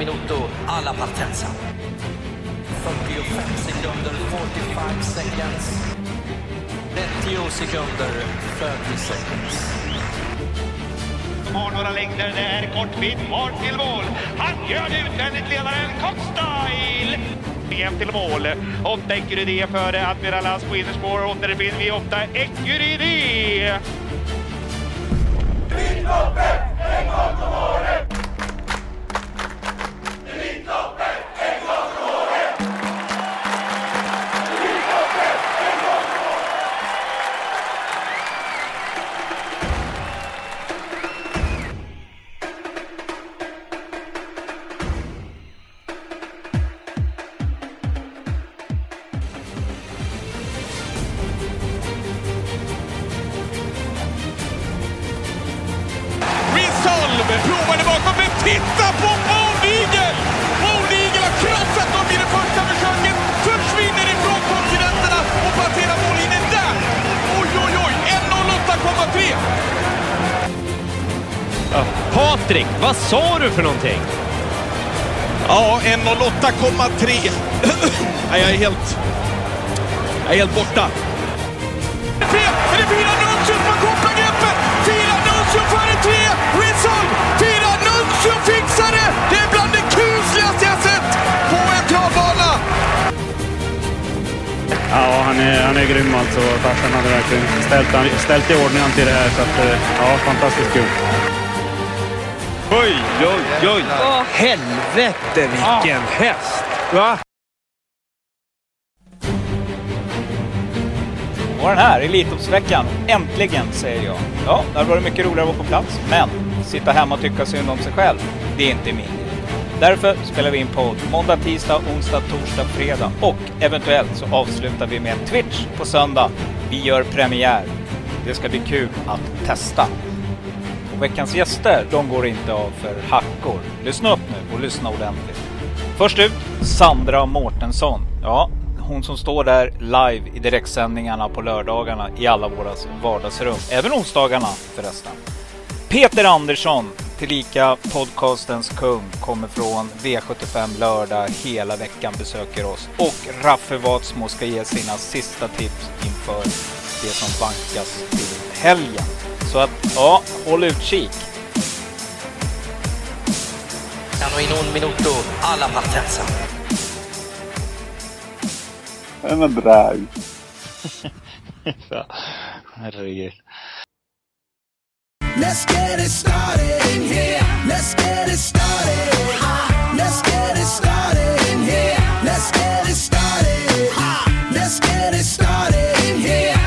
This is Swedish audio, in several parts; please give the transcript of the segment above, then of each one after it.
minuto alla partenza. 45 sekunder, 45 seconds. 30 sekunder, 30 seconds. Har några längder där, kort bit kvar till mål. Han gör det utvändigt, ledaren Cockstyle. VM till mål. Åtta Ecurydé före Admiral på innerspår. Åttonde finner vi åtta Ecurydé. Resolve Patrik, vad sa du för någonting? Ja, 1.08,3. Nej, jag är helt... Jag är helt borta. Fel! Är det fyra Nuncio som har kopplat greppet? Fyra Nuncio före tre! Resolve! Fyra Nuncio fixar det! Det är bland det kusligaste jag sett på en travbana! Ja, han är, han är grym alltså. Farsan hade verkligen ställt, ställt i ordning till det här. Så att, eh, ja, fantastiskt kul. Oj, oj, oj! Helvete vilken häst! Va? Och den här Elitloppsveckan, äntligen säger jag. Ja, det hade varit mycket roligare att vara på plats, men sitta hemma och tycka synd om sig själv, det är inte min. Därför spelar vi in podd måndag, tisdag, onsdag, torsdag, fredag och eventuellt så avslutar vi med en Twitch på söndag. Vi gör premiär. Det ska bli kul att testa. Veckans gäster, de går inte av för hackor. Lyssna upp nu och lyssna ordentligt. Först ut, Sandra Mårtensson. Ja, hon som står där live i direktsändningarna på lördagarna i alla våra vardagsrum. Även onsdagarna förresten. Peter Andersson, tillika podcastens kung, kommer från V75 lördag hela veckan, besöker oss. Och Raffe Watsmo ska ge sina sista tips inför det som vankas till helgen. Så att, ja, håll utkik. Hanno in un minuto alla partenza. Den är bra. Herregud. Let's get it started in here. Let's get it started. Let's get it started in here. Let's get it started. Let's get it started in here.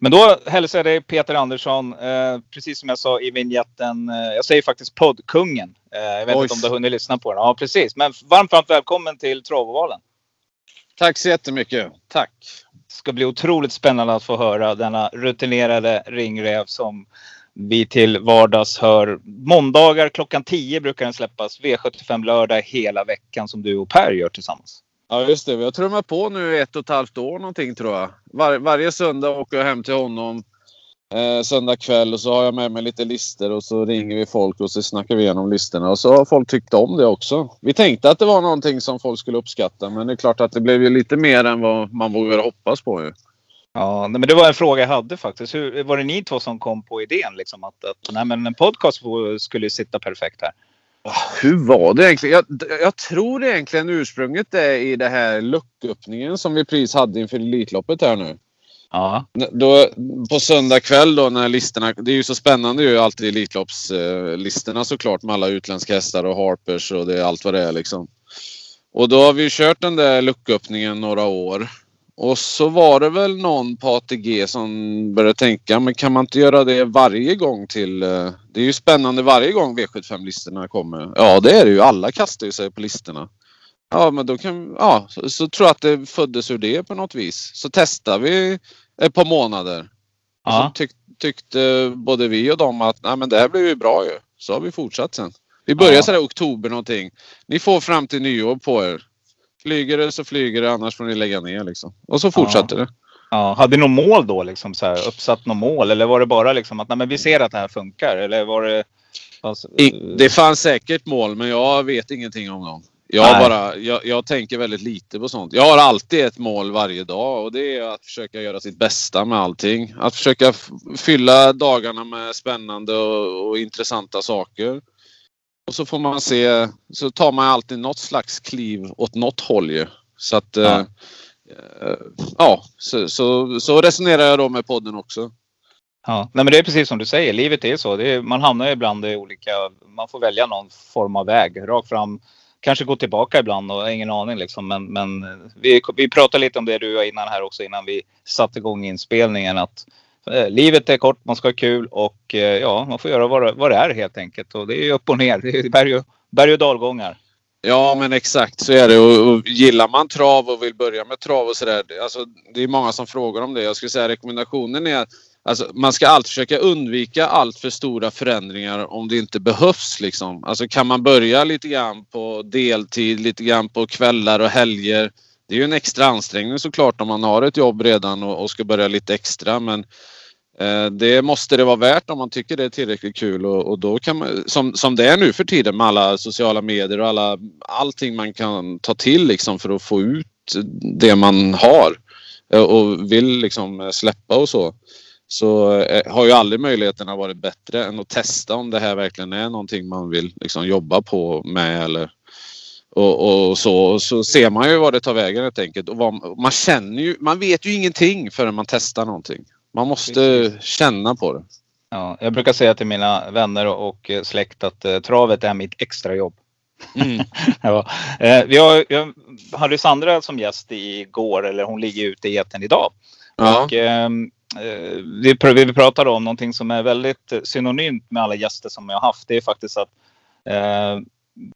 Men då hälsar jag dig Peter Andersson, eh, precis som jag sa i vignetten. Eh, jag säger faktiskt poddkungen. Eh, jag vet Oj. inte om du har hunnit lyssna på den. Ja, precis. Men varmt, varmt välkommen till Travovalen. Tack så jättemycket. Tack. Det ska bli otroligt spännande att få höra denna rutinerade ringräv som vi till vardags hör. Måndagar klockan 10 brukar den släppas. V75 lördag hela veckan som du och Per gör tillsammans. Ja just det, vi har trummat på nu i ett och ett halvt år någonting tror jag. Var, varje söndag åker jag hem till honom. Eh, söndag kväll och så har jag med mig lite lister och så ringer vi folk och så snackar vi igenom listorna. Och så har folk tyckt om det också. Vi tänkte att det var någonting som folk skulle uppskatta men det är klart att det blev ju lite mer än vad man vågade hoppas på ju. Ja, men det var en fråga jag hade faktiskt. Hur, var det ni två som kom på idén liksom att, att nej, men en podcast skulle sitta perfekt här? Hur var det egentligen? Jag, jag tror egentligen ursprunget är i det här lucköppningen som vi precis hade inför Elitloppet här nu. Ja. Då, på söndag kväll då när listorna... Det är ju så spännande ju alltid Elitloppslistorna såklart med alla utländska hästar och Harpers och det allt vad det är liksom. Och då har vi kört den där lucköppningen några år. Och så var det väl någon på ATG som började tänka, men kan man inte göra det varje gång till... eh, Det är ju spännande varje gång V75-listorna kommer. Ja, det är det ju. Alla kastar ju sig på listorna. Ja, men då kan... Ja, så, så tror jag att det föddes ur det på något vis. Så testar vi ett par månader. Ja. så tyck, tyckte både vi och dem att Nej, men det här blir ju bra ju. Så har vi fortsatt sen. Vi börjar Ja. sådär oktober någonting. Ni får fram till nyår på er. Flyger det så flyger det annars får ni lägga ner liksom. Och så fortsatte det. Ja, hade ni något mål då? Liksom, så här, uppsatt något mål? Eller var det bara liksom att nej, men vi ser att det här funkar? Eller var det Fast, I, det fanns säkert mål, men jag vet ingenting om dem. Jag, Nej. bara, jag, jag tänker väldigt lite på sånt. Jag har alltid ett mål varje dag och det är att försöka göra sitt bästa med allting. Att försöka fylla dagarna med spännande och, och intressanta saker. Och så får man se, så tar man alltid något slags kliv åt något håll ju. Så att, Ja. ja, eh, ja så, så, så resonerar jag då med podden också. Ja, nej men det är precis som du säger. Livet är så. Är, man hamnar ibland i olika... Man får välja någon form av väg. Rakt fram. Kanske gå tillbaka ibland och ingen aning liksom. Men, men vi, vi pratade lite om det du och innan här också innan vi satte igång inspelningen. Att eh, livet är kort, man ska ha kul och eh, ja, man får göra vad, det- vad det är helt enkelt. Och det är upp och ner. Det är berg och, berg och dalgångar. Ja, men exakt så är det. Och, och gillar man trav och vill börja med trav och sådär. Alltså, det är många som frågar om det. Jag skulle säga rekommendationen är att alltså, man ska alltid försöka undvika allt för stora förändringar om det inte behövs. Liksom. Alltså, kan man börja lite grann på deltid, lite grann på kvällar och helger. Det är ju en extra ansträngning såklart om man har ett jobb redan och, och ska börja lite extra. Men Eh, det måste det vara värt om man tycker det är tillräckligt kul och, och då kan man, som, som det är nu för tiden med alla sociala medier och alla, allting man kan ta till liksom för att få ut det man har eh, och vill liksom eh, släppa och så. Så har ju aldrig möjligheterna varit bättre än att testa om det här verkligen är någonting man vill liksom jobba på med eller och, och så, så ser man ju vad det tar vägen helt enkelt. Och vad, man känner ju, man vet ju ingenting förrän man testar någonting. Man måste känna på det. Ja, jag brukar säga till mina vänner och, släkt att eh, travet är mitt extrajobb. Mm. ja. eh, vi har, jag hade Sandra som gäst igår, eller hon ligger ute i etern idag. Ja. Och, ehm, eh, vi, vi pratade om någonting som är väldigt synonymt med alla gäster som jag har haft. Det är faktiskt att eh,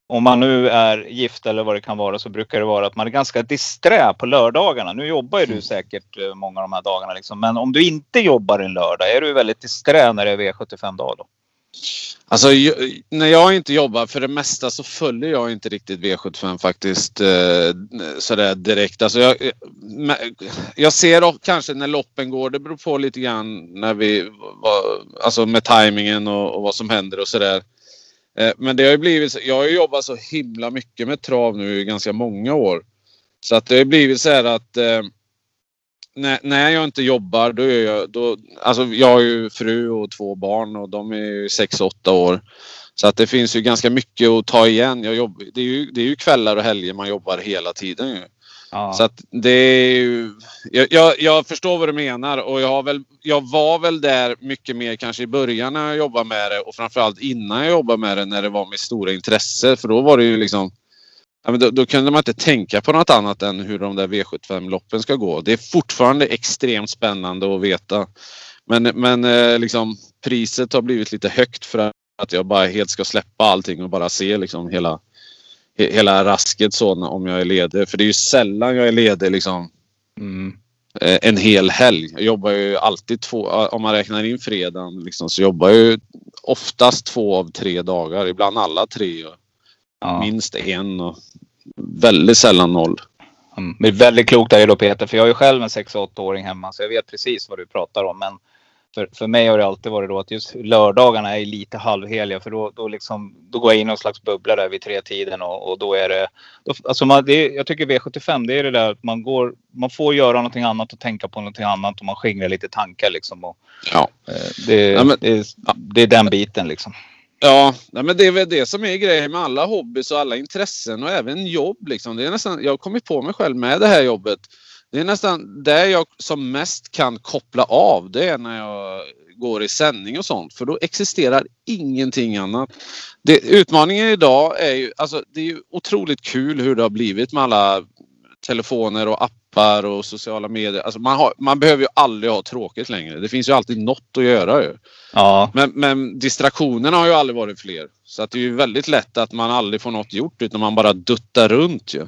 om man nu är gift eller vad det kan vara så brukar det vara att man är ganska disträ på lördagarna. Nu jobbar ju du säkert eh, många av de här dagarna. Liksom. Men om du inte jobbar en lördag, är du väldigt disträ när det är V75-dag då? Alltså när jag inte jobbar, för det mesta så följer jag inte riktigt V75 faktiskt eh, sådär direkt. Alltså jag, jag- ser kanske när loppen går, det beror på lite grann när vi, alltså med tajmingen och, och vad som händer och sådär. Eh, men det har ju blivit, så- jag har ju jobbat så himla mycket med trav nu i ganska många år. Så att det har blivit så här att eh, när, när jag inte jobbar då är jag, då, alltså jag har ju fru och två barn och de är ju 6-8 år. Så att det finns ju ganska mycket att ta igen. Jag jobb, det, är ju, det är ju kvällar och helger man jobbar hela tiden ju. Ja. Så att det är ju, jag, jag, jag förstår vad du menar och jag, har väl, jag var väl där mycket mer kanske i början när jag jobbade med det och framförallt innan jag jobbade med det när det var mitt stora intresse. För då var det ju liksom Ja, men då, då kunde man inte tänka på något annat än hur de där V75-loppen ska gå. Det är fortfarande extremt spännande att veta. Men, men eh, liksom, priset har blivit lite högt för att jag bara helt ska släppa allting och bara se liksom hela, he, hela rasket så om jag är ledig. För det är ju sällan jag är ledig liksom Mm. eh, en hel helg. Jag jobbar ju alltid två, om man räknar in fredagen liksom, så jobbar jag ju oftast två av tre dagar. Ibland alla tre. Och Ja. minst en och väldigt sällan noll. Mm. Det är väldigt klokt dig då Peter, för jag är ju själv en 6-8-åring hemma så jag vet precis vad du pratar om. Men för, för mig har det alltid varit då att just lördagarna är lite halvheliga för då, då, liksom, då går jag in i någon slags bubbla där vid tre tiden och, och då är det... Då, alltså man, det är, jag tycker V75 det är det där att man, går, man får göra någonting annat och tänka på någonting annat och man skingrar lite tankar liksom. Och, Ja. eh, det, Ja, men- det, är, det är den biten liksom. Ja, men det är väl det som är grejen med alla hobbys och alla intressen och även jobb. Liksom. Det är nästan, jag har kommit på mig själv med det här jobbet. Det är nästan där jag som mest kan koppla av. Det är när jag går i sändning och sånt. För då existerar ingenting annat. Det, utmaningen idag är ju, alltså det är ju otroligt kul hur det har blivit med alla telefoner och appar och sociala medier. Alltså man, har, man behöver ju aldrig ha tråkigt längre. Det finns ju alltid något att göra ju. Ja, Men, men distraktionerna har ju aldrig varit fler. Så att det är ju väldigt lätt att man aldrig får något gjort utan man bara duttar runt ju.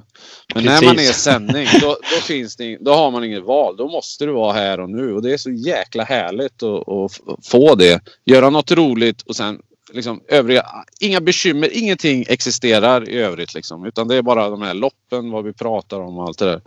Men när man är i Precis. sändning då, då, finns det, då har man inget val. Då måste du vara här och nu och det är så jäkla härligt att, att få det. Göra något roligt och sen liksom, övriga, inga bekymmer, ingenting existerar i övrigt liksom. Utan det är bara de här loppen, vad vi pratar om och allt det där.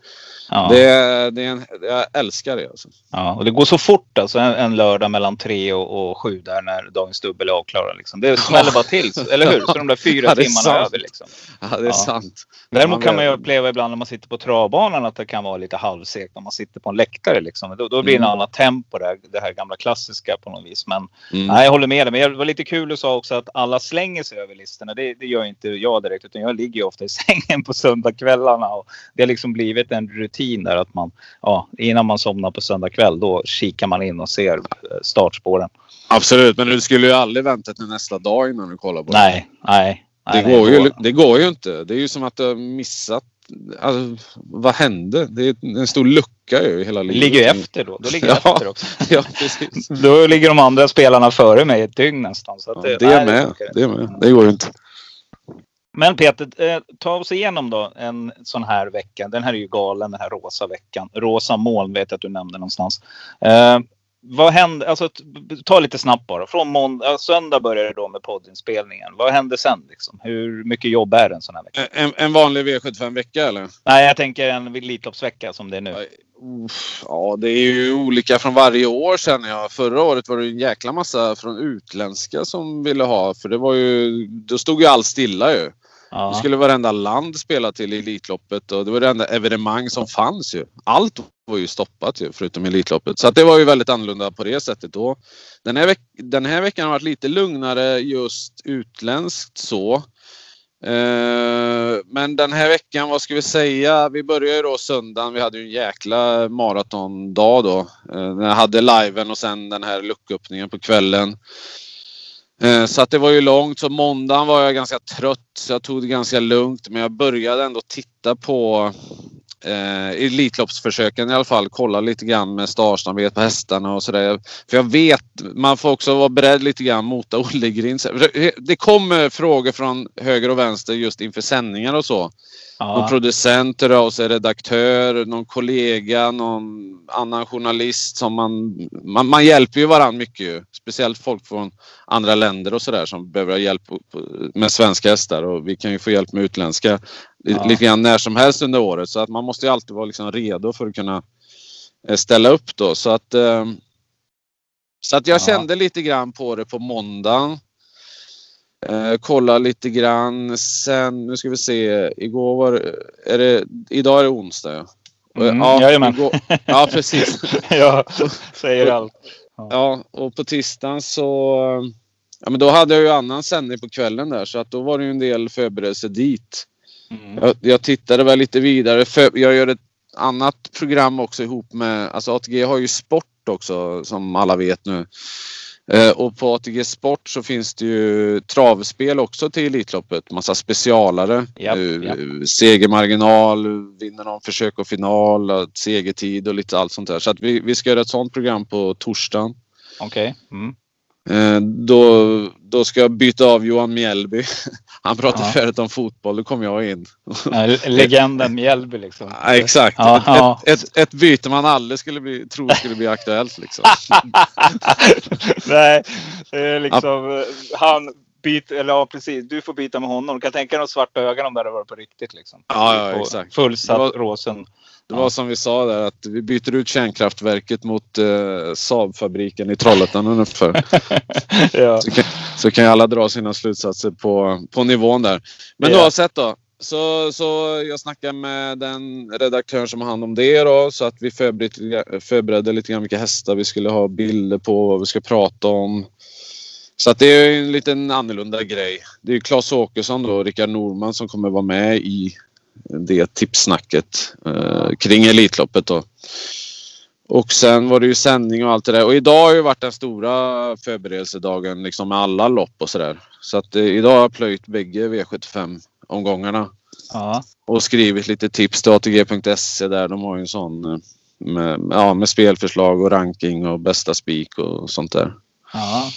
Ja. Det, det är en, jag älskar det alltså. Ja, och det går så fort alltså en, en lördag mellan tre och, och sju där när dagens dubbel är avklarad. Liksom. Det smäller bara till, eller hur? Så de där fyra Ja, timmarna över. Liksom. Ja, det är sant. Däremot kan man ju uppleva ibland när man sitter på travbanan att det kan vara lite halvsegt när man sitter på en läktare. Liksom. Då, då blir det en Mm. annat tempo, det här, det här gamla klassiska på något vis. Men Mm. nej, jag håller med dig. Men det var lite kul du sa också att alla slänger sig över listorna. Det, det gör inte jag direkt, utan jag ligger ju ofta i sängen på söndagskvällarna. Och det har liksom blivit en rutin där att man, ja, innan man somnar på söndag kväll, då kikar man in och ser eh, startspåren. Absolut, men du skulle ju aldrig vänta till nästa dag innan du kollar på det. Nej, nej. Det, nej, går nej, ju, det går ju inte. Det är ju som att du har missat. Alltså, vad hände? Det är en stor lucka ju i hela livet. Ligger ju efter då. Då ligger jag Ja. efter också. Ja, precis. Då ligger de andra spelarna före mig ett dygn nästan. Så att Ja, det, det nej, är med. Det är med. Det går ju inte. Men Peter, eh, ta oss igenom då en sån här vecka. Den här är ju galen, den här rosa veckan. Rosa moln vet jag att du nämnde någonstans. Eh, vad hände, alltså ta lite snabbt bara. Från måndag, söndag börjar det då med poddinspelningen. Vad hände sen liksom? Hur mycket jobb är det en sån här vecka? En, en vanlig V75-vecka eller? Nej, jag tänker en Elitloppsvecka som det är nu. Uff, Ja, det är ju olika från varje år känner jag. Förra året var det en jäkla massa från utländska som ville ha. För det var ju, då stod ju allt stilla ju. Ja. Det skulle varenda land spela till i Elitloppet och det var det enda evenemang som fanns ju. Allt var ju stoppat ju förutom Elitloppet. Så att det var ju väldigt annorlunda på det sättet då. Den här, veck- den här veckan har varit lite lugnare just utländskt så. Eh, men den här veckan, vad ska vi säga? Vi började ju då söndagen. Vi hade ju en jäkla maratondag då. Eh, när jag hade liven och sen den här lucköppningen på kvällen. Eh, så att det var ju långt. Så måndagen var jag ganska trött så jag tog det ganska lugnt. Men jag började ändå titta på eh, Elitloppsförsöken i alla fall. Kolla lite grann med startsnabbhet på hästarna och sådär. För jag vet, man får också vara beredd lite grann mota Olle Grind. Det kommer frågor från höger och vänster just inför sändningar och så. Någon Ja. producent hör av sig, redaktör, någon kollega, någon annan journalist som man... Man, man hjälper ju varandra mycket ju. Speciellt folk från andra länder och sådär som behöver hjälp med svenska hästar och vi kan ju få hjälp med utländska Ja. lite grann när som helst under året. Så att man måste ju alltid vara liksom redo för att kunna eh, ställa upp då. Så att, eh, så att jag Ja. kände lite grann på det på måndagen. Eh, kolla lite grann. Sen, nu ska vi se. Igår var är det, idag är det onsdag ja. Mm, ja, jajamän. igår, ja precis. ja, säger allt. Ja, och på tisdagen så... Ja, men då hade jag ju annan sändning på kvällen där så att då var det ju en del förberedelse dit. Mm. Jag, jag tittade väl lite vidare. För, jag gör ett annat program också ihop med... Alltså ATG har ju sport också som alla vet nu. Eh, och på ATG Sport så finns det ju travspel också till Elitloppet. Massa specialare. Eh, japp. Segermarginal, vinner någon försök och final, segertid och lite allt sånt där. Så att vi, vi ska göra ett sånt program på torsdagen. Okej. Mm. Eh, då, då ska jag byta av Johan Mjällby. Han pratade Ja. färdigt om fotboll, då kom jag in. Ja, Legenden Mjällby liksom. Ja, exakt. Ja, ett. Ett, ett, byte man aldrig skulle bli, tro skulle bli aktuellt. Liksom. Nej, liksom eh, han byter, eller ja precis, du får byta med honom. Du kan tänka dig de svarta ögonen om det hade varit på riktigt liksom. Ja, ja, exakt. Fullsatt var- Råsen. Det var som vi sa där att vi byter ut kärnkraftverket mot eh, Saabfabriken i Trollhättan ungefär. ja. Så kan, så kan alla dra sina slutsatser på, på nivån där. Men Ja. oavsett då. Så, så jag snackade med den redaktören som har hand om det då, så att vi förberedde, förberedde lite grann vilka hästar vi skulle ha bilder på, vad vi ska prata om. Så att det är en liten annorlunda grej. Det är Claes Åkesson då och Rickard Norman som kommer vara med i det tipssnacket eh, kring Elitloppet då. Och sen var det ju sändning och allt det där. Och idag har ju varit den stora förberedelsedagen liksom med alla lopp och sådär. Så att eh, idag har jag plöjt bägge V75 omgångarna. Ja. Och skrivit lite tips till ATG.se där. De har ju en sån eh, med, ja, med spelförslag och ranking och bästa spik och sånt där. Ja.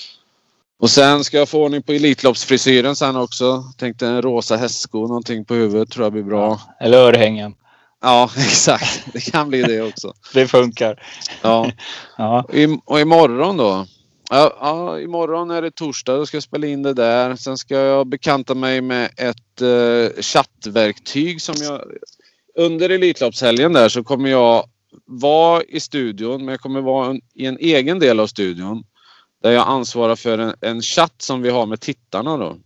Och sen ska jag få ordning på Elitloppsfrisyren sen också. Tänkte en rosa hästsko någonting på huvudet tror jag blir bra. Eller örhängen. Ja, exakt. Det kan bli det också. Det funkar. Ja. Ja. I, och imorgon då. Ja, ja, imorgon är det torsdag. Då ska jag spela in det där. Sen ska jag bekanta mig med ett eh, chattverktyg som jag... Under Elitloppshelgen där så kommer jag vara i studion, men jag kommer vara en, i en egen del av studion. Där jag ansvarar för en, en chatt som vi har med tittarna då.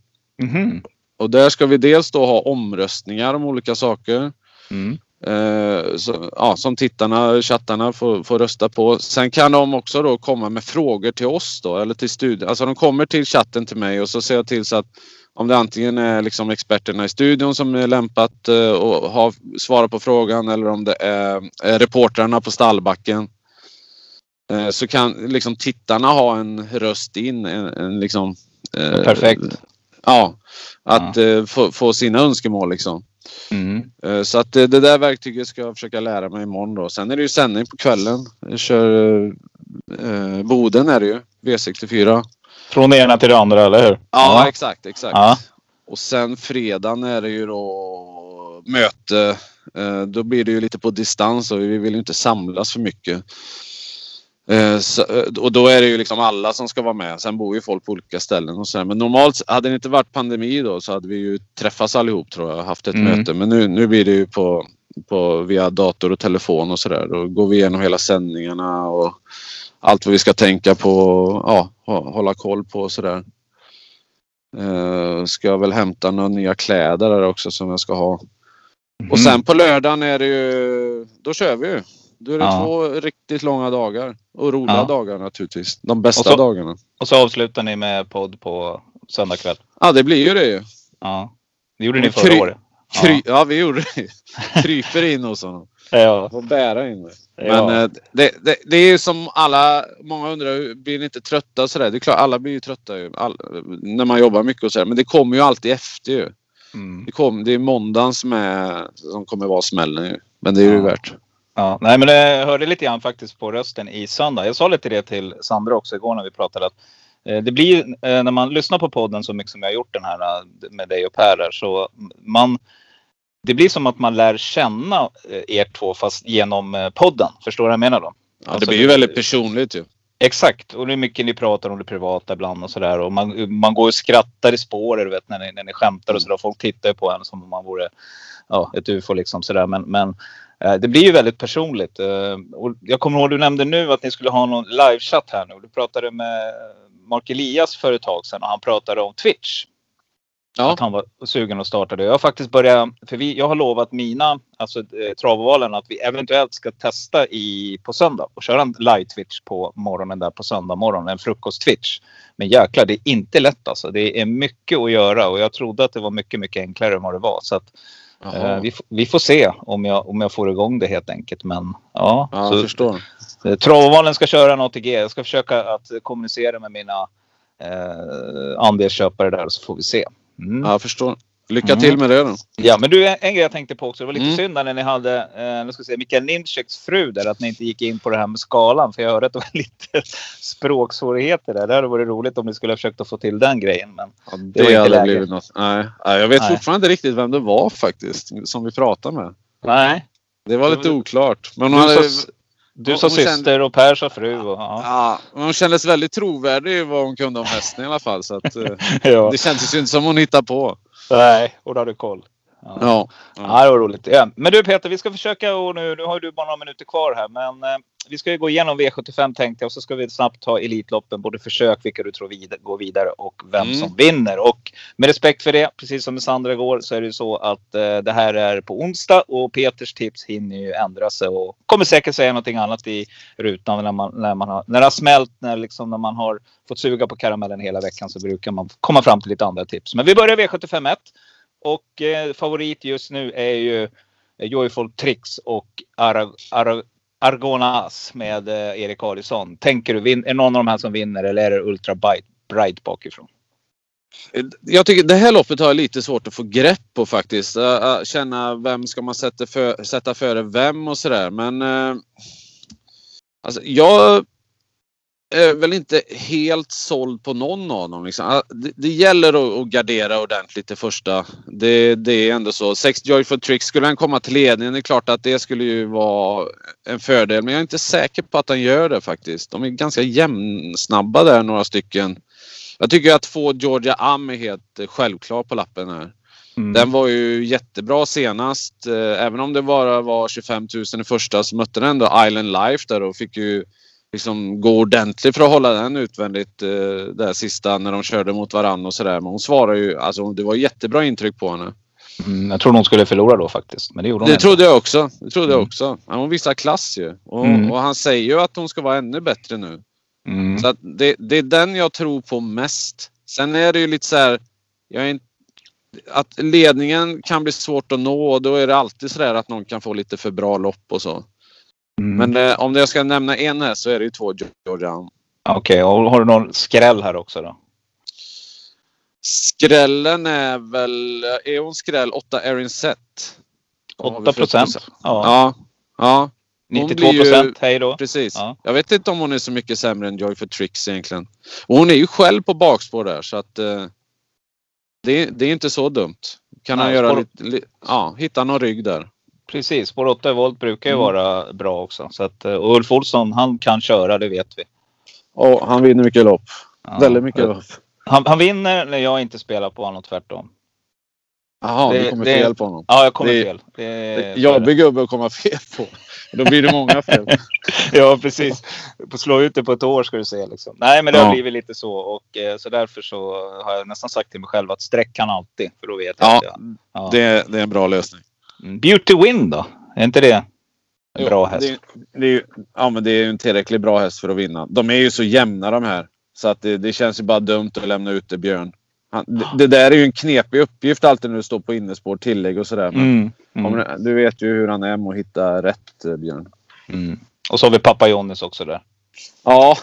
Mhm. Och där ska vi dels då ha omröstningar om olika saker. Mm. Eh, så, ja, som tittarna, chattarna får, får rösta på. Sen kan de också då komma med frågor till oss då eller till studion. Alltså de kommer till chatten till mig och så ser jag till så att om det antingen är liksom experterna i studion som är lämpat eh, och har svarat på frågan eller om det är, är reportrarna på stallbacken. Eh, så kan liksom tittarna ha en röst in. En, en liksom, eh, Perfekt. Ja, att eh, få, få sina önskemål liksom. Mm. Eh, Så att det, det där verktyget ska jag försöka lära mig imorgon då. Sen är det ju sändning på kvällen. Jag kör eh, Boden är det ju. V64. Från det ena till det andra, eller hur? Ja, exakt, exakt. Ja. Och sen fredagen är det ju då möte. Eh, Då blir det ju lite på distans och vi vill ju inte samlas för mycket. Eh, så, eh, och då är det ju liksom alla som ska vara med. Sen bor ju folk på olika ställen och så här. Men normalt, hade det inte varit pandemi då så hade vi ju träffats allihop tror jag. Haft ett Mm. möte. Men nu, nu blir det ju på, på via dator och telefon och sådär. Då går vi igenom hela sändningarna och allt vad vi ska tänka på. Ja, hå- hålla koll på och sådär. Uh, ska jag väl hämta några nya kläder där också som jag ska ha. Och sen på lördagen är det ju, då kör vi ju. Då är det Ja. två riktigt långa dagar. Och roliga Ja. dagar naturligtvis. De bästa Och så- dagarna. Och så avslutar ni med podd på söndag kväll. Ja, det blir ju det ju. Ja. Det gjorde ni förra kry- året. Kry- ja. vi gjorde det. Kryper in hos honom. Ja. Får bära in det. Ja. Men eh, det, det, det är ju som alla, många undrar, blir ni inte trötta och sådär? Det är klart, alla blir ju trötta ju, all, när man jobbar mycket och sådär. Men det kommer ju alltid efter ju. Mm. Det, kom, det är måndagen som, är, som kommer vara smällen ju. Men det är ju Ja. värt. Ja, nej men jag hörde lite grann faktiskt på rösten i söndag. Jag sa lite det till Sandra också igår när vi pratade. Att, eh, det blir eh, när man lyssnar på podden så mycket som jag har gjort den här eh, med dig och Per här, så man det blir som att man lär känna eh, er två fast genom eh, podden. Förstår du vad jag menar då? Ja, Alltså, det blir ju väldigt personligt ju. Exakt, och det är mycket ni pratar om det privata ibland och sådär. Och man, man går och skrattar i spåret du vet, när, ni, när ni skämtar och sådär. Folk tittar på en som om man vore ja, ett ufo liksom sådär. Men, men eh, det blir ju väldigt personligt. Eh, och jag kommer ihåg du nämnde nu att ni skulle ha någon livechatt här nu. Du pratade med Mark Elias för ett tag sedan och han pratade om Twitch. Ja. Att han var sugen att starta det. Jag har faktiskt börjat, för vi, jag har lovat mina, alltså eh, travovalen att vi eventuellt ska testa i, på söndag och köra en live-twitch på morgonen där på söndag morgon, en frukost-twitch. Men jäklar, det är inte lätt alltså. Det är mycket att göra och jag trodde att det var mycket, mycket enklare än vad det var. Så att. Eh, vi, vi får se om jag, om jag får igång det helt enkelt. Men ja, Ja, så, jag förstår. Eh, Travovalen ska köra en ATG. Jag ska försöka att kommunicera med mina eh, andelsköpare där så får vi se. Mm. Ja, jag förstår. Lycka Mm. till med det då. Ja, men du, en grej jag tänkte på också. Det var lite Mm. synd när ni hade, eh, nu ska vi se, Mikael Nimczeks fru där, att ni inte gick in på det här med skalan. För jag hörde att det var lite språksvårigheter där. Det hade varit roligt om ni skulle ha försökt att få till den grejen. Men Ja, Det det hade läge. blivit något. Nej. Nej, jag vet Nej. fortfarande inte riktigt vem det var faktiskt. Som vi pratade med. nej, Det var lite oklart. Men hon, hade, du sa hon kände- syster och Per sa fru. Och, ja. ja, hon kändes väldigt trovärdig i vad hon kunde om hästen i alla fall. Så att, eh, ja. det kändes ju inte som hon hittade på. Nej, och då har du koll. Ja. Ja. Ja, det var roligt. Ja. Men du Peter, vi ska försöka och nu, nu har du bara några minuter kvar här. Men eh, vi ska ju gå igenom V75 tänkte jag och så ska vi snabbt ta Elitloppen. Både försök, vilka du tror vid, går vidare och vem Mm. som vinner. Och med respekt för det, precis som med Sandra igår, så är det ju så att eh, det här är på onsdag och Peters tips hinner ju ändra sig och kommer säkert säga någonting annat i rutan när, man, när, man har, när det har smält, när, liksom, när man har fått suga på karamellen hela veckan så brukar man komma fram till lite andra tips. Men vi börjar V75 1. Och eh, favorit just nu är ju eh, Joyful Tricks och Ar Ar Argonas med eh, Erik Adielsson. Tänker du, är det någon av de här som vinner eller är det Ultra Bright, bright bakifrån? Jag tycker det här loppet har jag lite svårt att få grepp på faktiskt. Att känna vem ska man sätta, för, sätta före vem och sådär. Men eh, alltså, jag är väl inte helt såld på någon av dem. Liksom. Ah, Det, det gäller att, gardera ordentligt det första. Det, det är ändå så. Sex Joyful Tricks, skulle han komma till ledningen, det är klart att det skulle ju vara en fördel. Men jag är inte säker på att han gör det faktiskt. De är ganska jämnsnabba där, några stycken. Jag tycker att få Georgia Am är helt självklar på lappen här. Mm. Den var ju jättebra senast. Eh, Även om det bara var 25 000 i första så mötte den ändå Island Life där och fick ju liksom gå ordentligt för att hålla den utvändigt eh, där sista när de körde mot varandra och sådär. Men hon svarar ju, alltså det var jättebra intryck på henne. Mm, jag trodde hon skulle förlora då faktiskt. Men det gjorde hon Det trodde jag också. Det trodde jag Mm. också. Ja, Hon visar klass ju. Och, Mm. och han säger ju att hon ska vara ännu bättre nu. Mm. Så att det, det är den jag tror på mest. Sen är det ju lite så här. Jag är inte, att ledningen kan bli svårt att nå och då är det alltid så där att någon kan få lite för bra lopp och så. Mm. Men eh, om jag ska nämna en här så är det ju två Georgian. Okej, och har du någon skräll här också då? Skrällen är väl, är hon skräll 8 Erin Set? 8 procent. Ja. Ja. Ja, hon 92 blir ju- procent. Hej då. precis. Ja. Jag vet inte om hon är så mycket sämre än Joy for Tricks egentligen. Och hon är ju själv på bakspår där så att eh, det, det är inte så dumt. Kan han göra lite, li, ja, hitta någon rygg där. Precis, spår 8 volt brukar ju Mm. vara bra också. Så att, eh, och Ulf Olsson, han kan köra, det vet vi. Och han vinner mycket lopp. Ja. Väldigt mycket lopp. Han, han vinner när jag inte spelar på honom tvärtom. Jaha, Det- du kommer det- fel på honom. Ja, jag kommer Det- fel. Det är- Jobbig gubbe att komma fel på. Då blir det många fel. Ja, precis. På slå ut det på ett år ska du se. Liksom. Nej, men det har Ja. blivit lite så. Och, eh, så därför så har jag nästan sagt till mig själv att streck kan alltid. För då vet jag Ja, att jag... Ja. det, det är en bra lösning. Beauty Win då? Är inte det en bra häst? Det, det är, ja, men det är ju en tillräckligt bra häst för att vinna. De är ju så jämna de här. Så att det, det känns ju bara dumt att lämna ut det Björn. Han, det, det där är ju en knepig uppgift alltid när du står på innespår, tillägg och sådär. Men Mm, mm, om, du vet ju hur han är med att hitta rätt eh, Björn. mm. Och så har vi pappa Johnnys också där. Ja,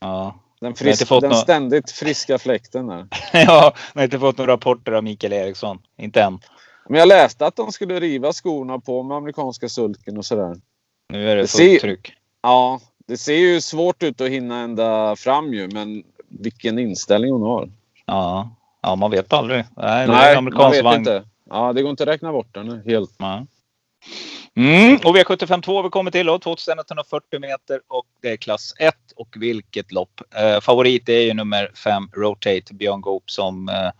Ja. den, frisk, den ständigt friska fläkten där. ja, jag har inte fått några rapporter av Mikael Eriksson. Inte än. Men jag läste att de skulle riva skorna på med amerikanska sulken och sådär. Nu är det fullt ser- tryck. Ja, det ser ju svårt ut att hinna ända fram ju, men vilken inställning hon har. Ja. ja, man vet aldrig. Nej, det är Nej, man amerikansk vet vagn. inte. Ja, det går inte att räkna bort den helt. Ja. Mm, och V75 har vi kommit till då, 2140 meter och det är klass 1 och vilket lopp. Eh, favorit är ju nummer 5 Rotate Björn Goop som eh,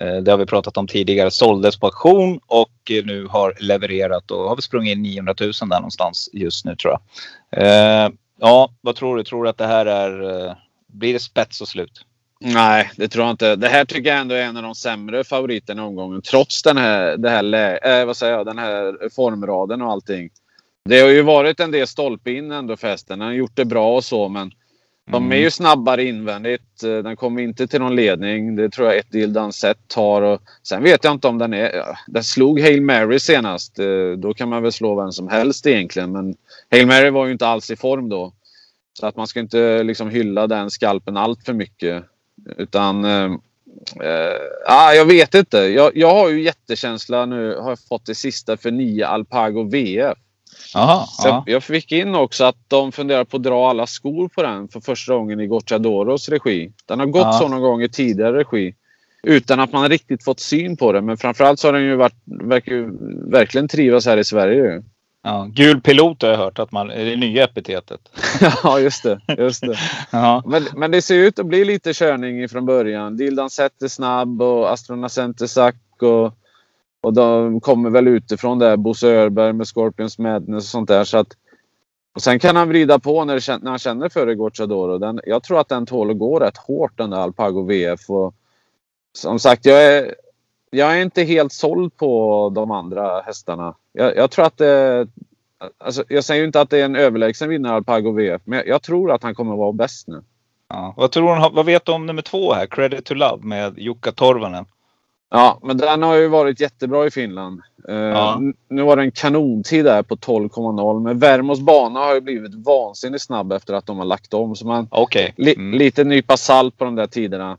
Eh, det har vi pratat om tidigare såldes på auktion och eh, nu har levererat och har vi sprungit in 900 000 där någonstans just nu tror jag. Eh, ja, vad tror du? Tror du att det här är blir det spets och slut? Nej, det tror jag inte. Det här tycker jag ändå är en av de sämre favoriterna i omgången. Trots den här, det här, äh, vad säger jag, den här formraden och allting. Det har ju varit en del stolpe in ändå för hästen. Han har gjort det bra och så, men de är ju snabbare invändigt. Eh, Den kommer inte till någon ledning. Det tror jag ett Dildan Set tar. Och sen vet jag inte om den är... Den slog Hail Mary senast. Eh, Då kan man väl slå vem som helst egentligen. Men Hail Mary var ju inte alls i form då. Så att man ska inte liksom hylla den skalpen allt för mycket. Utan... Eh, eh, ah, jag vet inte. Jag, jag har ju jättekänsla nu. Har jag fått det sista för nio Alpago VF. Jaha, Så ja. Jag fick in också att de funderar på att dra alla skor på den för första gången i Gocciadoros regi. Den har gått Ja. så någon gång i tidigare regi. Utan att man riktigt fått syn på det. Men framförallt så har den ju varit, verkar ju verkligen trivas här i Sverige. ja. Gul pilot har jag hört att man, är det nya epitetet. ja, just det. Just det. Ja. Men, men det ser ut att bli lite körning från början. Dildan är snabb och Astronacent är sack. Och, och de kommer väl utifrån där. Bosse Örberg med Scorpions Madness och sånt där. Så att, och sen kan han vrida på när, det, när han känner för det Gocciadoro. Den, jag tror att den tål att gå rätt hårt den där Alpago VF. Och, som sagt, jag är, jag är inte helt såld på de andra hästarna. Jag, jag tror att det... Alltså, jag säger ju inte att det är en överlägsen vinnare Alpago VF. Men jag, jag tror att han kommer vara bäst nu. Ja. Vad, tror hon, vad vet du om nummer två här? Credit to Love med Jukka Torvanen. Ja, men den har ju varit jättebra i Finland. Eh, Ja. Nu var det en kanontid där på 12,0. Men Värmos bana har ju blivit vansinnigt snabb efter att de har lagt om. Så man, Okej. li, Mm. lite nypa salt på de där tiderna.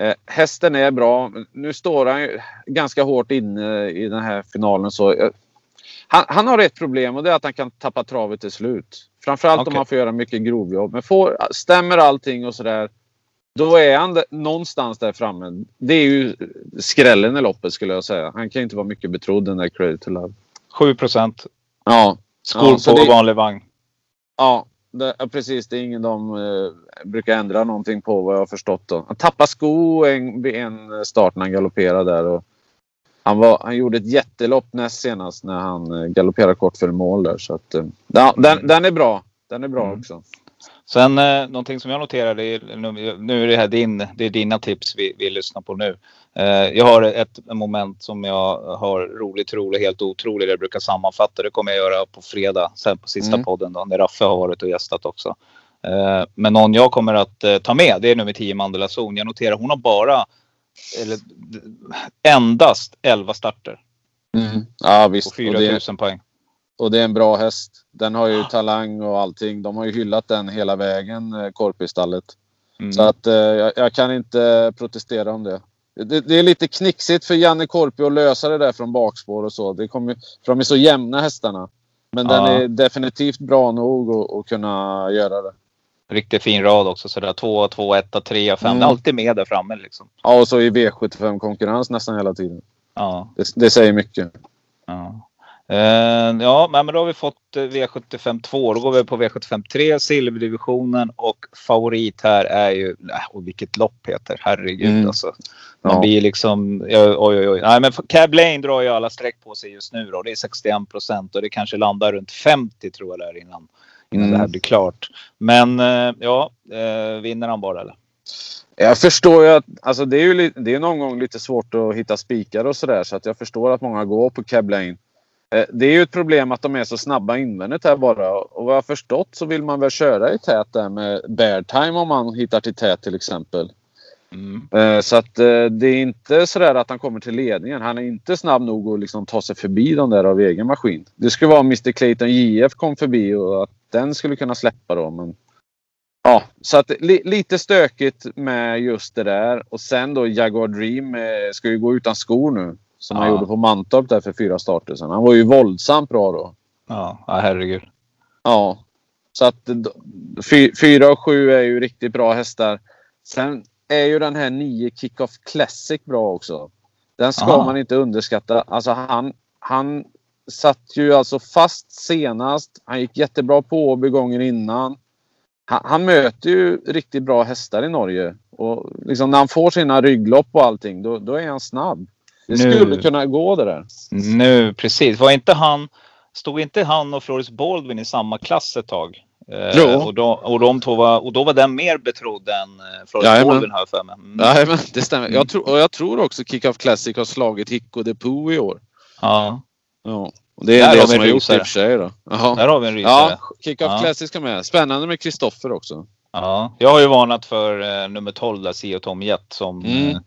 Eh, hästen är bra. Nu står han ju ganska hårt inne i den här finalen. Så, eh, Han, han har ett problem och det är att han kan tappa travet till slut. Framförallt Okej. om han får göra mycket grovjobb. Men får, stämmer allting och sådär. Då är han där, någonstans där framme. Det är ju skrällen i loppet skulle jag säga. Han kan inte vara mycket betrodd den där Credit to Love. 7 procent. Ja, Skor Ja, på det- vanlig vagn. ja, det, precis. Det är ingen de eh, brukar ändra någonting på vad jag har förstått. Då. Han tappade sko en, en start när han galopperade där. Och han, var, han gjorde ett jättelopp näst senast när han eh, galopperade kort för mål där. Så att, eh, den, den är bra. Den är bra Mm. också. Sen eh, någonting som jag noterade, är, nu, nu är det här din, det är dina tips vi, vi lyssnar på nu. Eh, jag har ett moment som jag har roligt, roligt, helt otroligt. Jag brukar sammanfatta. Det kommer jag göra på fredag, sen på sista Mm. podden då, när Raffe har varit och gästat också. Eh, men någon jag kommer att eh, ta med, det är nummer 10 Mandela Zon. Jag noterar hon har bara, eller endast 11 starter Ja på visst. Och 4 det, 000 poäng. Och det är en bra häst. Den har ju talang och allting. De har ju hyllat den hela vägen, eh, Korpistallet. Mm. Så att eh, jag, jag kan inte protestera om det. det. Det är lite knixigt för Janne Korpi att lösa det där från bakspår och så. Det kommer, för de är så jämna hästarna. Men den Ja. är definitivt bra nog att, kunna göra det. Riktigt fin rad också. Sådär 2, 2, 1, 3, 5. Mm. Alltid med där framme liksom. Ja, och så i V75-konkurrens nästan hela tiden. Ja. Det, det säger mycket. Ja, ja men då har vi fått eh, V75 2. Då går vi på V75 3, silverdivisionen och favorit här är ju, och vilket lopp heter, herregud Mm. alltså. Man Ja. blir liksom, oj oj oj. Nej men Cab Lane drar ju alla streck på sig just nu då. Det är 61 procent och det kanske landar runt 50 tror jag där innan, innan Mm. det här blir klart. Men eh, ja, eh, vinner han bara eller? Jag förstår ju att alltså det är ju det är någon gång lite svårt att hitta spikar och sådär. Så att jag förstår att många går på Cab Lane. Eh, Det är ju ett problem att de är så snabba invändigt här bara. Och vad jag förstått så vill man väl köra i tät där med bear time om man hittar till tät till exempel. Mm. Eh, Så att eh, det är inte sådär att han kommer till ledningen. Han är inte snabb nog att liksom ta sig förbi de där av egen maskin. Det skulle vara om Mr Clayton JF kom förbi och att den skulle kunna släppa då. Men... Ja, så att li lite stökigt med just det där. Och sen då Jaguar Dream eh, ska ju gå utan skor nu. Som han Ja. gjorde på Mantorp där för fyra starter sedan. Han var ju våldsamt bra då. Ja, ja herregud. Ja. Så att d- fy- fyra och sju är ju riktigt bra hästar. Sen är ju den här 9 Kickoff Classic bra också. Den ska Aha. man inte underskatta. Alltså han, han satt ju alltså fast senast. Han gick jättebra på Åby gånger innan. Han, han möter ju riktigt bra hästar i Norge. Och liksom när han får sina rygglopp och allting, då, då är han snabb. Det Nu- skulle kunna gå det där. Nu precis. Var inte han, stod inte han och Floris Baldwin i samma klass ett tag? Eh, Jo. och, då, och, de två var, och då var den mer betrodd än eh, Floris Jajamän. Baldwin har jag för mig. Mm. Nej, men det stämmer. Mm. Jag tror, och jag tror också Kickoff Classic har slagit Hicko Depot i år. Ja, Ja. Och det Där är har det vi som en har gjort det i och för sig. Då. Jaha. där har vi en rysare. Ja, Ja. Kickoff Ja. Classic ska med. Spännande med Kristoffer också. Jag har ju varnat för eh, nummer 12 där, Sio Tom Jet som Mm.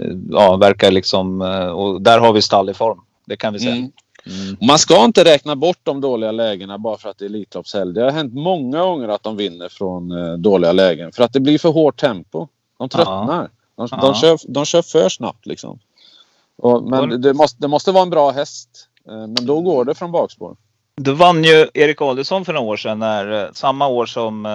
Eh, ja, verkar liksom, eh, och där har vi stall i form. Det kan vi säga. Mm. Mm. Man ska inte räkna bort de dåliga lägena bara för att det är Elitloppshelg. Det har hänt många gånger att de vinner från eh, dåliga lägen. För att det blir för hårt tempo. De tröttnar. De, Ja. de, kör, de kör för snabbt liksom. Och, men det måste, det måste vara en bra häst. Men då går det från bakspår. Då vann ju Erik Adelsson för några år sedan när, eh, samma år som eh,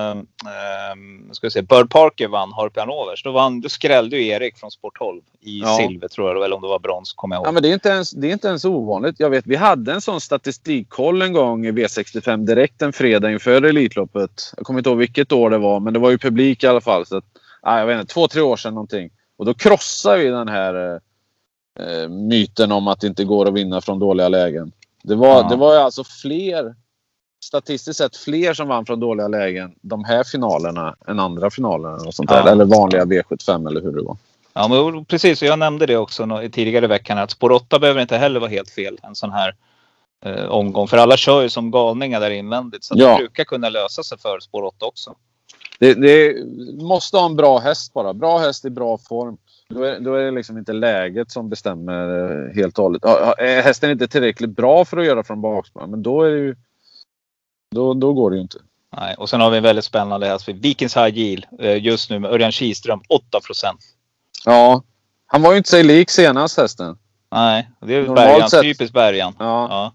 eh, ska säga, Bird Parker vann Harpian Overs. Då, vann, då skrällde ju Erik från Sport 12 i Ja. silver tror jag eller om det var brons kommer jag ihåg. Ja, men det är, inte ens, det är inte ens ovanligt. Jag vet, vi hade en sån statistikkoll en gång i V65 direkt en fredag inför Elitloppet. Jag kommer inte ihåg vilket år det var, men det var ju publik i alla fall. Så att, ja, jag vet inte, två, tre år sedan någonting. Och då krossade vi den här eh, eh, myten om att det inte går att vinna från dåliga lägen. Det var, Ja. det var alltså fler, statistiskt sett fler som vann från dåliga lägen de här finalerna än andra finalerna. Och sånt där. Ja. Eller vanliga V75 eller hur det var. Ja, men precis. Jag nämnde det också i tidigare i veckan att spår 8 behöver inte heller vara helt fel en sån här eh, omgång. För alla kör ju som galningar där invändigt. Så Ja. det brukar kunna lösa sig för spår 8 också. Det, det måste ha en bra häst bara. Bra häst i bra form. Då är, då är det liksom inte läget som bestämmer eh, helt och hållet. Är hästen inte tillräckligt bra för att göra från bakspår, men då är det ju... Då, då går det ju inte. Nej. Och sen har vi en väldigt spännande häst. Vikings High Yield eh, just nu med Örjan Kihlström 8 procent. Ja. Han var ju inte sig lik senast hästen. Nej, det är Bergan. sett- Typiskt Bergan. Ja. Ja.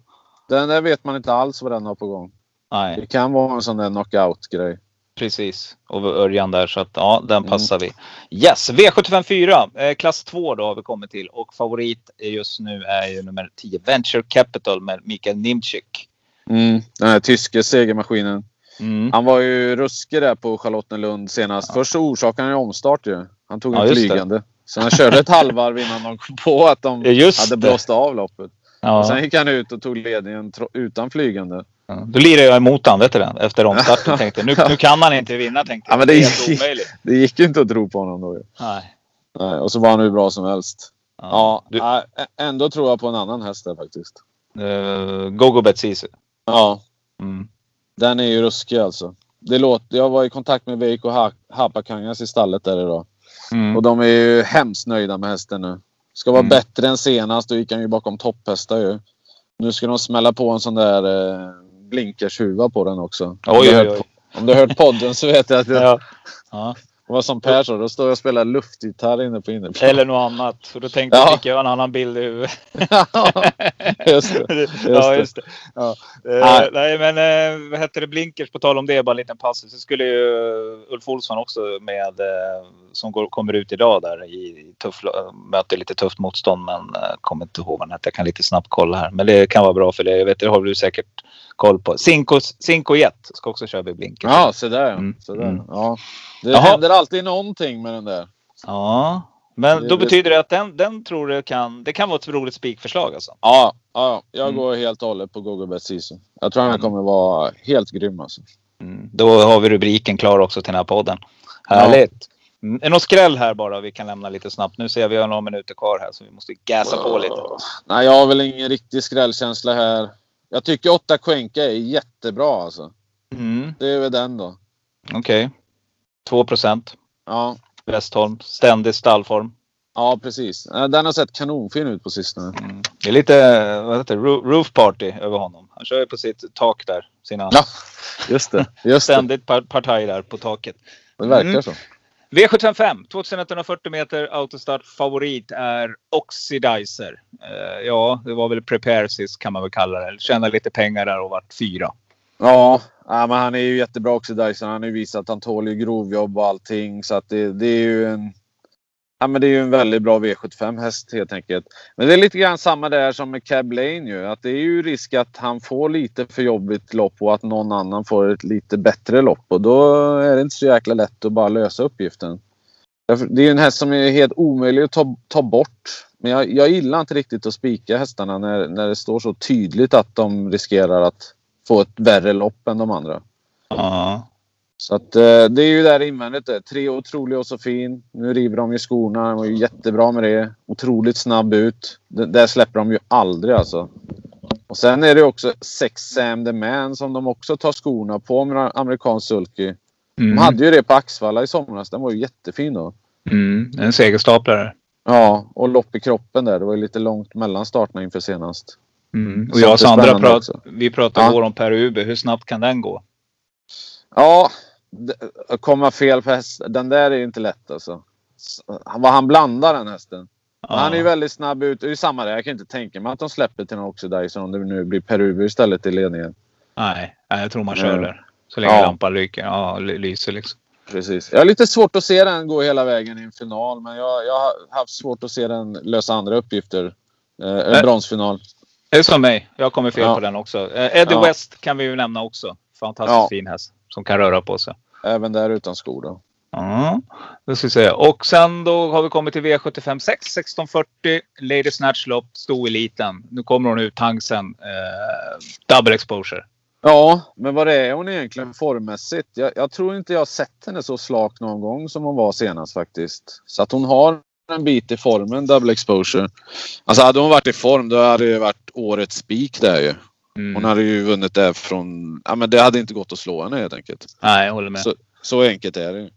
Den där vet man inte alls vad den har på gång. Nej, Det kan vara en sån där knockout-grej. Precis. Och Örjan där så att ja, den Mm. passar vi. Yes, V75 4. Eh, klass 2 då har vi kommit till och favorit just nu är ju nummer 10 Venture Capital med Mikael Nimczyk. Mm. Den här tyske segermaskinen. Mm. Han var ju ruskig där på Charlottenlund senast. Först så orsakade han en omstart ju. Han tog Ja, en det. flygande. Så han körde ett halvvarv innan de kom på att de Ja, just hade blåst av loppet. Och sen Ja. gick han ut och tog ledningen utan flygande. Ja. Då lirade jag emot han, vet du det? Efter omstarten tänkte nu, nu kan han inte vinna tänkte jag. Ja, men det gick-. Det gick ju inte att tro på honom då ju. Nej. Nej, och så var han hur bra som helst. Ja, Du, nej, ä- ändå tror jag på en annan häst där faktiskt. uh, Gogo Betsisu. Ja, Mm. den är ju ruskig alltså. Det låter, jag var i kontakt med Veikko Ha- Hapakangas i stallet där idag. Mm. Och de är ju hemskt nöjda med hästen nu. Ska vara Mm. bättre än senast. Då gick han ju bakom topphästar ju. Nu ska de smälla på en sån där eh, blinkershuva på den också. Om Oj, du har oj, hört- oj. Om du har hört podden så vet jag att det Ja. Ja. var som Per sa. Då står jag och spelar luftgitarr inne på innerplan. Eller något annat. För då tänkte Ja. fick jag en annan bild i huvudet. Just det. ja, det. just det. Ja. Eh, Nej. men eh, vad hette det? Blinkers, på tal om det, bara en liten passus. Så skulle ju Ulf Olsson också med, eh, som går, kommer ut idag där i, tuff, möter lite tufft motstånd men kommer inte ihåg vad den hette. Jag kan lite snabbt kolla här. Men det kan vara bra för det. Jag vet, det har du säkert koll på. Cinco, Cinco Jet ska också köra vid Blinkers. Ja, så där. Mm. Så där. Mm. Ja. Det Jaha. händer alltid någonting med den där. Ja, men då betyder det att den, den tror du kan, det kan vara ett roligt spikförslag alltså. Ja, ja jag Mm. går helt och hållet på Gogo Bet Sisu. Jag tror han Mm. kommer vara helt grym alltså. Mm. Då har vi rubriken klar också till den här podden. Härligt. Mm. Är det någon skräll här bara vi kan lämna lite snabbt? Nu ser jag vi har några minuter kvar här så vi måste gasa på lite. Nej, jag har väl ingen riktig skrällkänsla här. Jag tycker åtta Cuenca är jättebra alltså. Mm. Det är väl den då. Okej. 2 procent. Ja, Westholm. Ständig stallform. ja precis. Den har sett kanonfin ut på sistone. Mm. Det är lite vad heter roof party över honom. Han kör ju på sitt tak där. Sina Ja, just det. Just ständigt par- partaj där på taket. Det verkar Mm. så. V75 2140 meter autostart. Favorit är Oxidizer. Eh, ja, det var väl Prepare sist kan man väl kalla det. Tjäna lite pengar där och vart fyra. Ja, ja, men han är ju jättebra också Dyson. Han har ju visat att han tål ju grovjobb och allting. Så att det, det är ju en... Ja, men det är ju en väldigt bra V75 häst helt enkelt. Men det är lite grann samma där som med Cab Lane ju. Att det är ju risk att han får lite för jobbigt lopp och att någon annan får ett lite bättre lopp. Och då är det inte så jäkla lätt att bara lösa uppgiften. Det är ju en häst som är helt omöjlig att ta, ta bort. Men jag, jag gillar inte riktigt att spika hästarna när, när det står så tydligt att de riskerar att få ett värre lopp än de andra. Ja. Så att eh, det är ju där invändigt det. Tre otrolig och så fin. Nu river de ju skorna. De var ju jättebra med det. Otroligt snabb ut. D- där släpper de ju aldrig alltså. Och sen är det också Sex Sam the Man som de också tar skorna på med amerikansk sulky. Mm. De hade ju det på Axvalla i somras. Den var ju jättefin då. Mm. En segerstaplare. Ja, och lopp i kroppen där. Det var ju lite långt mellan starterna inför senast. Mm. Och jag och Sandra prat, vi pratade Ja. igår om Per Uber. Hur snabbt kan den gå? Ja, komma fel på häst. Den där är inte lätt alltså. Vad han blandar den hästen. Men Han är ju väldigt snabb ut. Det är ju samma där. Jag kan inte tänka mig att de släpper till någon Oxidizer om det nu blir Peruber istället i ledningen. Nej, jag tror man kör Mm. där. Så länge Ja. lampan lyker. Ja, ly- lyser liksom. Precis. Jag har lite svårt att se den gå hela vägen i en final. Men jag, jag har haft svårt att se den lösa andra uppgifter. Eh, en bronsfinal. Det är som mig. Jag kommer fel Ja. på den också. Eh, Eddie Ja. West kan vi ju nämna också. Fantastiskt Ja. fin häst. Som kan röra på sig. Även där utan skor då. Ja, det ska vi säga. Och sen då har vi kommit till V75 6, 1640. Lady Snatch Lopp, stoeliten. Nu kommer hon ut, Tangsen. Eh, double exposure. Ja, men vad är hon egentligen formmässigt? Jag, jag tror inte jag sett henne så slak någon gång som hon var senast faktiskt. Så att hon har en bit i formen, double exposure. Alltså hade hon varit i form då hade det varit årets spik där ju. Mm. Hon hade ju vunnit det från... Ja men det hade inte gått att slå henne helt enkelt. Nej, jag håller med. Så, så enkelt är det ju.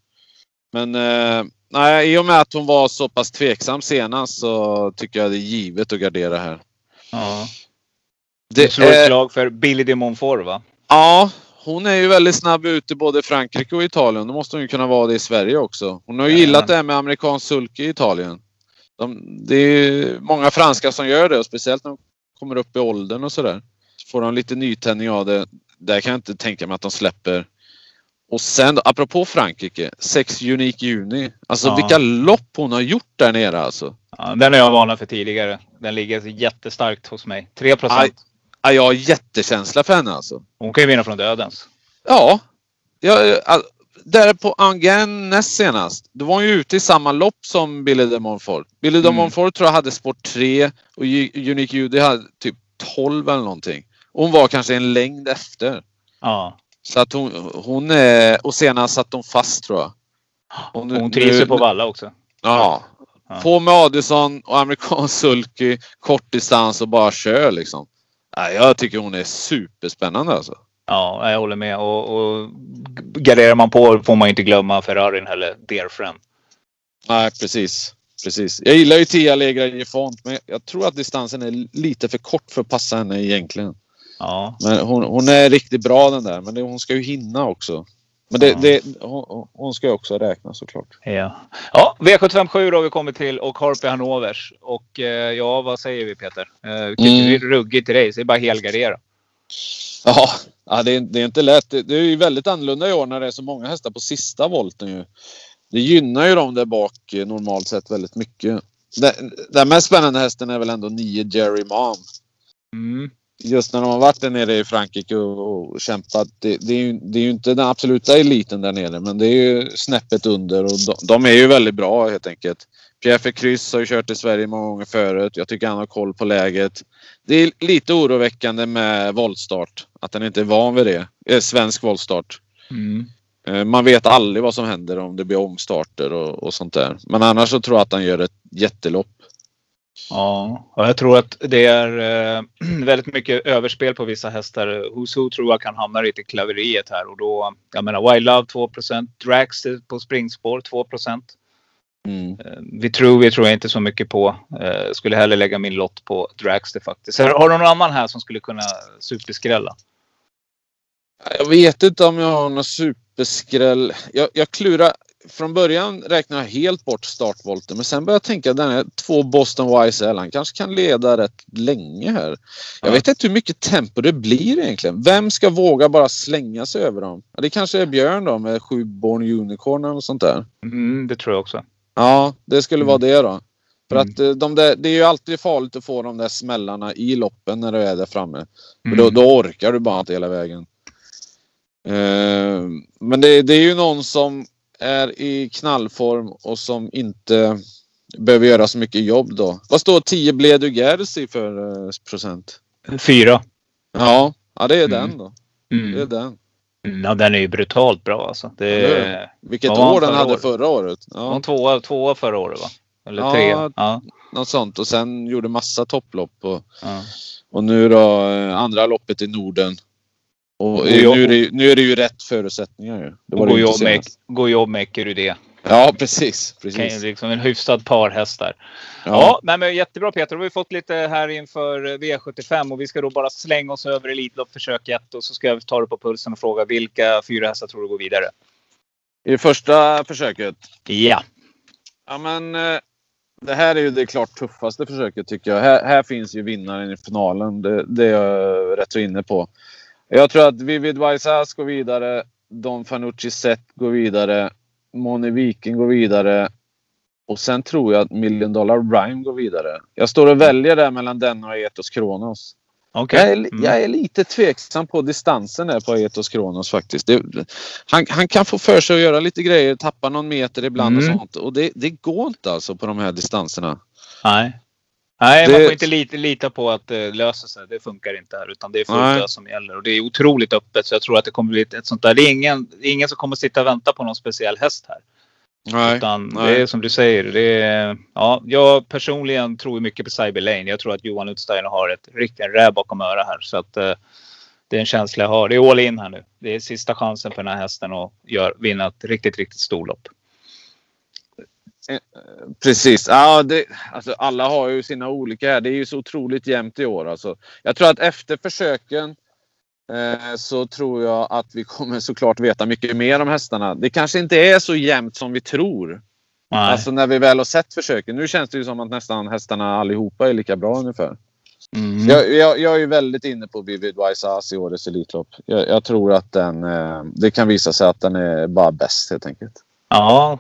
Men eh, nej, i och med att hon var så pass tveksam senast så tycker jag det är givet att gardera här. Ja. Det Du slår ett slag för Billy de Montfort va? Ja, hon är ju väldigt snabb ut i både Frankrike och Italien. Då måste hon ju kunna vara det i Sverige också. Hon har ju gillat det här med amerikansk sulky i Italien. De, det är många franskar som gör det och speciellt när de kommer upp i åldern och sådär. Får de lite nytändning av det. Där kan jag inte tänka mig att de släpper. Och sen apropå Frankrike. Sex Unique Juni. Alltså Ja. vilka lopp hon har gjort där nere alltså. Ja, den har jag varnat för tidigare. Den ligger jättestarkt hos mig. 3 Aj. procent. Ja, jag har jättekänsla för henne alltså. Hon kan ju vinna från dödens. Ja. Jag, all- där på Angen näst senast. Då var hon ju ute i samma lopp som Billy de Montfort. Billy de Mm. Montfort tror jag hade sport 3 och Unique Judy hade typ 12 eller någonting. Och hon var kanske en längd efter. Ja. Så att hon, hon är... Och senast satt de fast tror jag. Nu- Hon trivs ju på valla också. Ja. Ja. På med Adelsson och amerikansk sulky, kortdistans och bara kör liksom. Jag tycker hon är superspännande alltså. Ja, jag håller med. Och, och garderar man på får man inte glömma Ferrarin heller. Dear friend. Nej, precis. Precis. Jag gillar ju Tia Allegra i font, men jag tror att distansen är lite för kort för att passa henne egentligen. Ja. Men hon, hon är riktigt bra den där, men det, hon ska ju hinna också. Men det, det, hon, hon ska ju också räkna såklart. Ja, ja V757 har vi kommit till och Harpy Hannovers. Och eh, ja, vad säger vi Peter? Eh, vilket Mm. ruggigt race. Det är bara helgardera. Ja, ja det, är, det är inte lätt. Det, det är ju väldigt annorlunda i år när det är så många hästar på sista volten. Ju. Det gynnar ju dem där bak eh, normalt sett väldigt mycket. Den, den mest spännande hästen är väl ändå 9 Jerry Mom. Mm. Just när de har varit där nere i Frankrike och, och kämpat. Det, det, är ju, det är ju inte den absoluta eliten där nere men det är ju snäppet under och de, de är ju väldigt bra helt enkelt. Pierre Kryss har ju kört i Sverige många gånger förut. Jag tycker han har koll på läget. Det är lite oroväckande med voltstart. Att han inte är van vid det. Eh, svensk voltstart. Mm. Eh, Man vet aldrig vad som händer om det blir omstarter och, och sånt där. Men annars så tror jag att han gör ett jättelopp. Ja, och jag tror att det är eh, väldigt mycket överspel på vissa hästar. Who's Who tror jag kan hamna lite i klaveriet här och då, jag menar Wild Love 2% Drax på springspår 2% Mm. Eh, Vitruvi tror jag inte så mycket på. Eh, skulle hellre lägga min lott på Dragster faktiskt. Har har du någon annan här som skulle kunna superskrälla? Jag vet inte om jag har någon superskräll. Jag, jag klurar. Från början räknar jag helt bort startvolten men sen börjar jag tänka den här två Boston YSL han kanske kan leda rätt länge här. Jag Ja. vet inte hur mycket tempo det blir egentligen. Vem ska våga bara slänga sig över dem? Ja, det kanske är Björn då med sju Born Unicorn eller sånt där. Mm, det tror jag också. Ja, det skulle vara det då. För Mm. att eh, de där, det är ju alltid farligt att få de där smällarna i loppen när du är där framme. För Mm. då, då orkar du bara inte hela vägen. Eh, men det, det är ju någon som är i knallform och som inte behöver göra så mycket jobb då. Vad står 10 Bledu Gers i för eh, procent? Fyra. Ja, ja det är Mm. den då. Det är Mm. den. Ja, den är ju brutalt bra alltså. Det är, Vilket han år den hade året? förra året. hon Ja, tvåa, tvåa förra året va? Eller Ja. tre? Ja. något sånt. Och sen gjorde massa topplopp. Och, ja. Och nu då eh, andra loppet i Norden. Och Och jag- nu, är det, ju- nu är det ju rätt förutsättningar ju. Det var Och det gå inte jobb jobb med Ekerudé. Ja precis. Precis. Liksom en hyfsad par hästar. Ja, Ja. nej, men jättebra Peter. Då har vi fått lite här inför eh, V75 och vi ska då bara slänga oss över Elitlopp försök 1 och så ska jag ta det på pulsen och fråga vilka fyra hästar tror du går vidare? I första försöket. Ja. Ja men eh, det här är ju det klart tuffaste försöket tycker jag. Här, här finns ju vinnaren i finalen. Det, det är jag rätt så inne på. Jag tror att Vivid Vaisas går vidare. Don Fanucci Zet går vidare. Moni Viking går vidare. Och sen tror jag att Million Dollar Rhyme går vidare. Jag står och väljer där mellan den och Etos Kronos. Okej. Jag, är, Mm. jag är lite tveksam på distansen där på Etos Kronos faktiskt. Det, han, han kan få för sig att göra lite grejer, tappa någon meter ibland Mm. och sånt. Och det, det går inte alltså på de här distanserna. Nej. Nej, Det- man får inte lita, lita på att det löser sig. Det funkar inte här. Utan det är fullt ös som gäller. Och det är otroligt öppet. Så jag tror att det kommer bli ett, ett sånt där. Det är ingen, ingen som kommer sitta och vänta på någon speciell häst här. Nej. Utan nej. det är som du säger. Det är, ja, jag personligen tror mycket på Cyber Lane. Jag tror att Johan Utsteiner har ett riktigt räv bakom öra här. Så att, eh, det är en känsla jag har. Det är all in här nu. Det är sista chansen för den här hästen att gör, vinna ett riktigt, riktigt storlopp. Precis. Ja, det, alltså, alla har ju sina olika här. Det är ju så otroligt jämnt i år. Alltså. Jag tror att efter försöken eh, så tror jag att vi kommer såklart veta mycket mer om hästarna. Det kanske inte är så jämnt som vi tror. Nej. Alltså när vi väl har sett försöken. Nu känns det ju som att nästan hästarna allihopa är lika bra ungefär. Mm. Jag, jag, jag, är ju väldigt inne på Vivid Wise i årets Elitlopp. Jag, jag, tror att den, eh, det kan visa sig att den är bara bäst helt enkelt. Ja,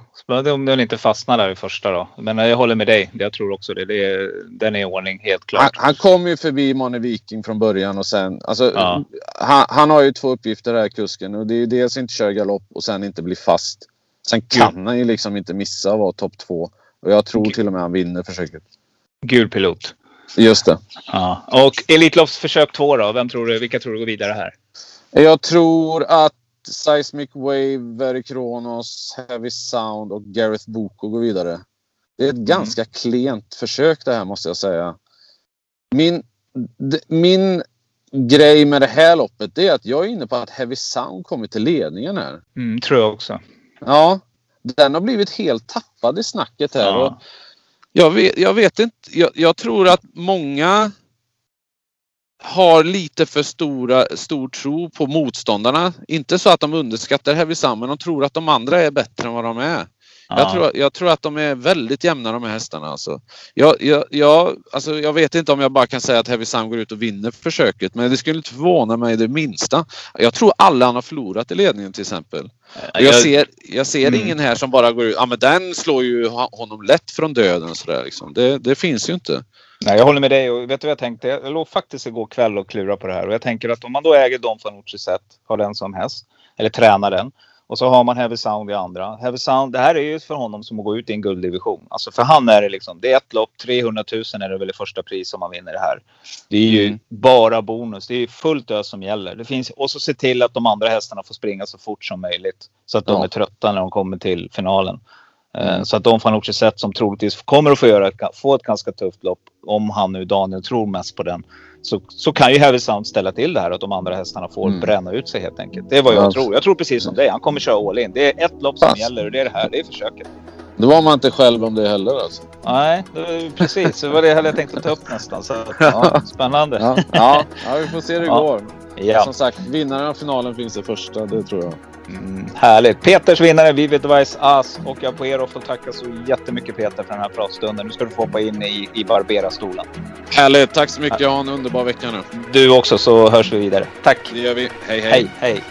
om den inte fastnar där i första då. Men jag håller med dig. Jag tror också det. det är, den är i ordning helt klart. Han, han kom ju förbi Mone Viking från början och sen... Alltså, ja. han, han, har ju två uppgifter här kusken. Och det är dels inte köra galopp och sen inte bli fast. Sen kan mm. han ju liksom inte missa att vara topp två. Och jag tror till och med han vinner försöket. Gul pilot. Just det. Ja. Och Elitloppsförsök två då? Vem tror du, vilka tror du går vidare här? Jag tror att Seismic Wave, Very Kronos, Heavy Sound och Gareth Boko går vidare. Det är ett mm. ganska klent försök det här måste jag säga. Min, min grej med det här loppet är att jag är inne på att Heavy Sound kommer till ledningen här. Mm, tror jag också. Ja, den har blivit helt tappad i snacket här. Ja. Jag, vet, jag vet inte. Jag, jag, tror att många har lite för stora, stor tro på motståndarna. Inte så att de underskattar Heavy Sam, men de tror att de andra är bättre än vad de är. Ja. Jag, tror, jag tror att de är väldigt jämna de här hästarna. Alltså. Jag, jag, jag, alltså jag vet inte om jag bara kan säga att Heavy Sam går ut och vinner försöket men det skulle inte förvåna mig det minsta. Jag tror alla han har förlorat i ledningen till exempel. Jag ser, jag ser mm. ingen här som bara går ut, ja men den slår ju honom lätt från döden sådär liksom. Det, det finns ju inte. Nej, jag håller med dig och vet du vad jag tänkte? Jag låg faktiskt igår kväll och klura på det här och jag tänker att om man då äger Don Fanucci set, har den som häst, eller tränar den och så har man Heavy Sound i andra. Heavy Sound, det här är ju för honom som att gå ut i en gulddivision. Alltså för han är det liksom, det är ett lopp, 300 000 är det väl i första pris om man vinner det här. Det är ju mm. bara bonus, det är fullt ös som gäller. Det finns, och så se till att de andra hästarna får springa så fort som möjligt. Så att de ja. är trötta när de kommer till finalen. Eh. Så att de Fanucci sett som troligtvis kommer att få, göra få ett ganska tufft lopp om han nu Daniel tror mest på den. Så, så kan ju Heavy Sound ställa till det här att de andra hästarna får mm. bränna ut sig helt enkelt. Det är vad jag alltså. tror. Jag tror precis som dig. Han kommer köra all in. Det är ett lopp som Fast. gäller och det är det här. Det är försöket. Då var man inte själv om det heller alltså. Nej, det, precis. Det var det jag tänkte ta upp nästan. Så, ja, spännande. Ja, ja, ja, vi får se hur det ja. går. Ja. Som sagt, vinnaren av finalen finns i första, det tror jag. Mm, härligt. Peters vinnare, Vivid Vice As. Och jag på er och får tacka så jättemycket Peter för den här pratstunden. Nu ska du få hoppa in i, i Barbera-stolen. Härligt. Tack så mycket. Ha en underbar vecka nu. Du också, så hörs vi vidare. Tack. Det gör vi. Hej, hej. Hej, hej.